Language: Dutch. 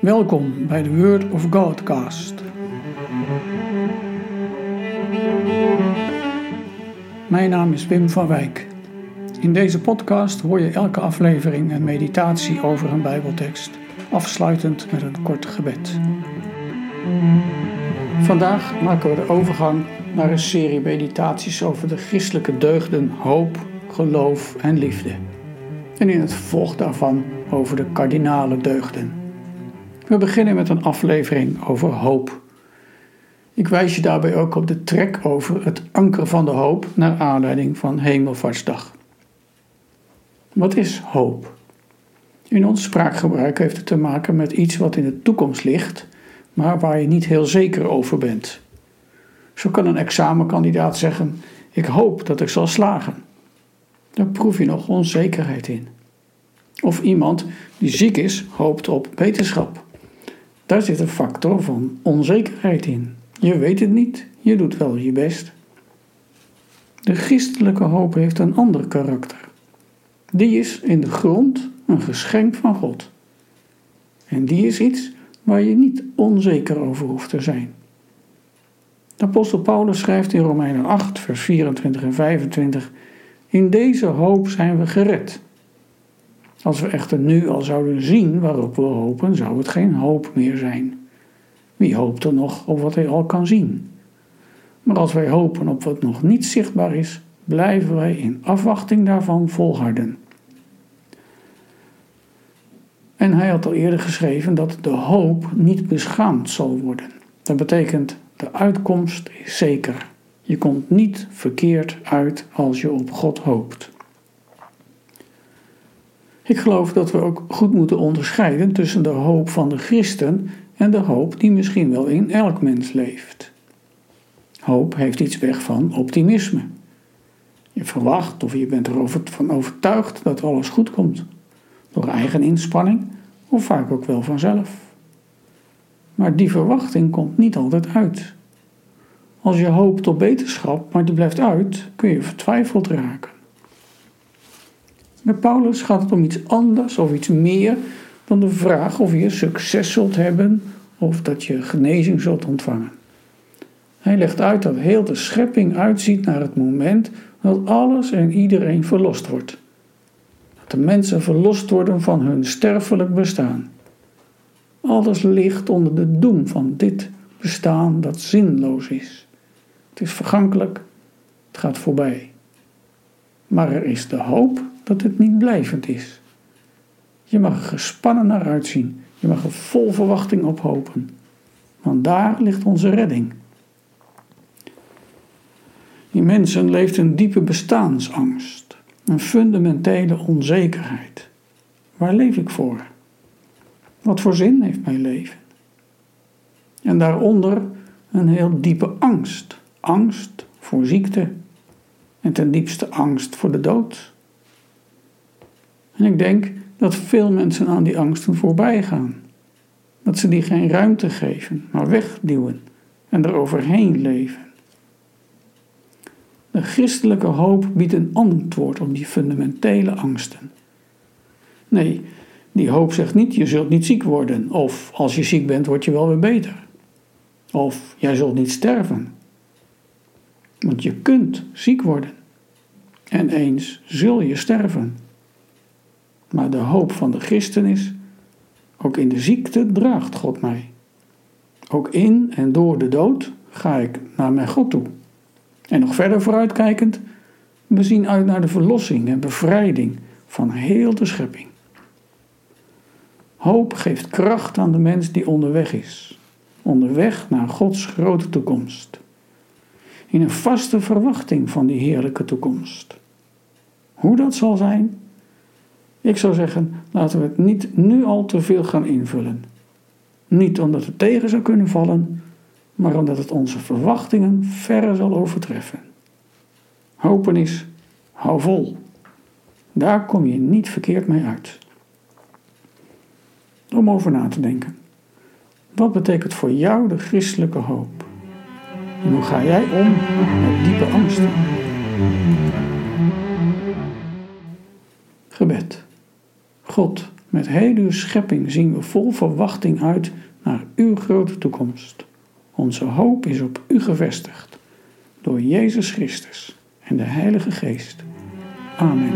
Welkom bij de Word of Godcast. Mijn naam is Wim van Wijk. In deze podcast hoor je elke aflevering een meditatie over een Bijbeltekst, afsluitend met een kort gebed. Vandaag maken we de overgang naar een serie meditaties over de christelijke deugden hoop, geloof en liefde. En in het vervolg daarvan over de kardinale deugden. We beginnen met een aflevering over hoop. Ik wijs je daarbij ook op de trek over het anker van de hoop naar aanleiding van Hemelvaartsdag. Wat is hoop? In ons spraakgebruik heeft het te maken met iets wat in de toekomst ligt, maar waar je niet heel zeker over bent. Zo kan een examenkandidaat zeggen: Ik hoop dat ik zal slagen. Daar proef je nog onzekerheid in. Of iemand die ziek is, hoopt op wetenschap. Daar zit een factor van onzekerheid in. Je weet het niet, je doet wel je best. De christelijke hoop heeft een ander karakter. Die is in de grond een geschenk van God. En die is iets waar je niet onzeker over hoeft te zijn. De apostel Paulus schrijft in Romeinen 8, vers 24 en 25: In deze hoop zijn we gered. Als we echter nu al zouden zien waarop we hopen, zou het geen hoop meer zijn. Wie hoopt er nog op wat hij al kan zien? Maar als wij hopen op wat nog niet zichtbaar is, blijven wij in afwachting daarvan volharden. En hij had al eerder geschreven dat de hoop niet beschaamd zal worden. Dat betekent de uitkomst is zeker. Je komt niet verkeerd uit als je op God hoopt. Ik geloof dat we ook goed moeten onderscheiden tussen de hoop van de christen en de hoop die misschien wel in elk mens leeft. Hoop heeft iets weg van optimisme. Je verwacht of je bent ervan overtuigd dat alles goed komt, door eigen inspanning of vaak ook wel vanzelf. Maar die verwachting komt niet altijd uit. Als je hoopt op beterschap, maar die blijft uit, kun je vertwijfeld raken. Bij Paulus gaat het om iets anders of iets meer dan de vraag of je succes zult hebben of dat je genezing zult ontvangen. Hij legt uit dat heel de schepping uitziet naar het moment dat alles en iedereen verlost wordt. Dat de mensen verlost worden van hun sterfelijk bestaan. Alles ligt onder de doem van dit bestaan dat zinloos is. Het is vergankelijk, het gaat voorbij. Maar er is de hoop dat het niet blijvend is. Je mag er gespannen naar uitzien. Je mag er vol verwachting op hopen. Want daar ligt onze redding. In mensen leeft een diepe bestaansangst, een fundamentele onzekerheid. Waar leef ik voor? Wat voor zin heeft mijn leven? En daaronder een heel diepe angst. Angst voor ziekte en ten diepste angst voor de dood. En ik denk dat veel mensen aan die angsten voorbij gaan. Dat ze die geen ruimte geven, maar wegduwen en eroverheen leven. De christelijke hoop biedt een antwoord op die fundamentele angsten. Nee, die hoop zegt niet: je zult niet ziek worden, of als je ziek bent, word je wel weer beter. Of jij zult niet sterven. Want je kunt ziek worden. En eens zul je sterven. Maar de hoop van de christen is, ook in de ziekte draagt God mij. Ook in en door de dood ga ik naar mijn God toe. En nog verder vooruitkijkend, we zien uit naar de verlossing en bevrijding van heel de schepping. Hoop geeft kracht aan de mens die onderweg is, onderweg naar Gods grote toekomst. In een vaste verwachting van die heerlijke toekomst. Hoe dat zal zijn, ik zou zeggen, laten we het niet nu al te veel gaan invullen. Niet omdat het tegen zou kunnen vallen, maar omdat het onze verwachtingen verre zal overtreffen. Hopen is, hou vol. Daar kom je niet verkeerd mee uit. Om over na te denken. Wat betekent voor jou de christelijke hoop? En hoe ga jij om met diepe angsten? Gebed. God, met heel uw schepping zien we vol verwachting uit naar uw grote toekomst. Onze hoop is op u gevestigd, door Jezus Christus en de Heilige Geest. Amen.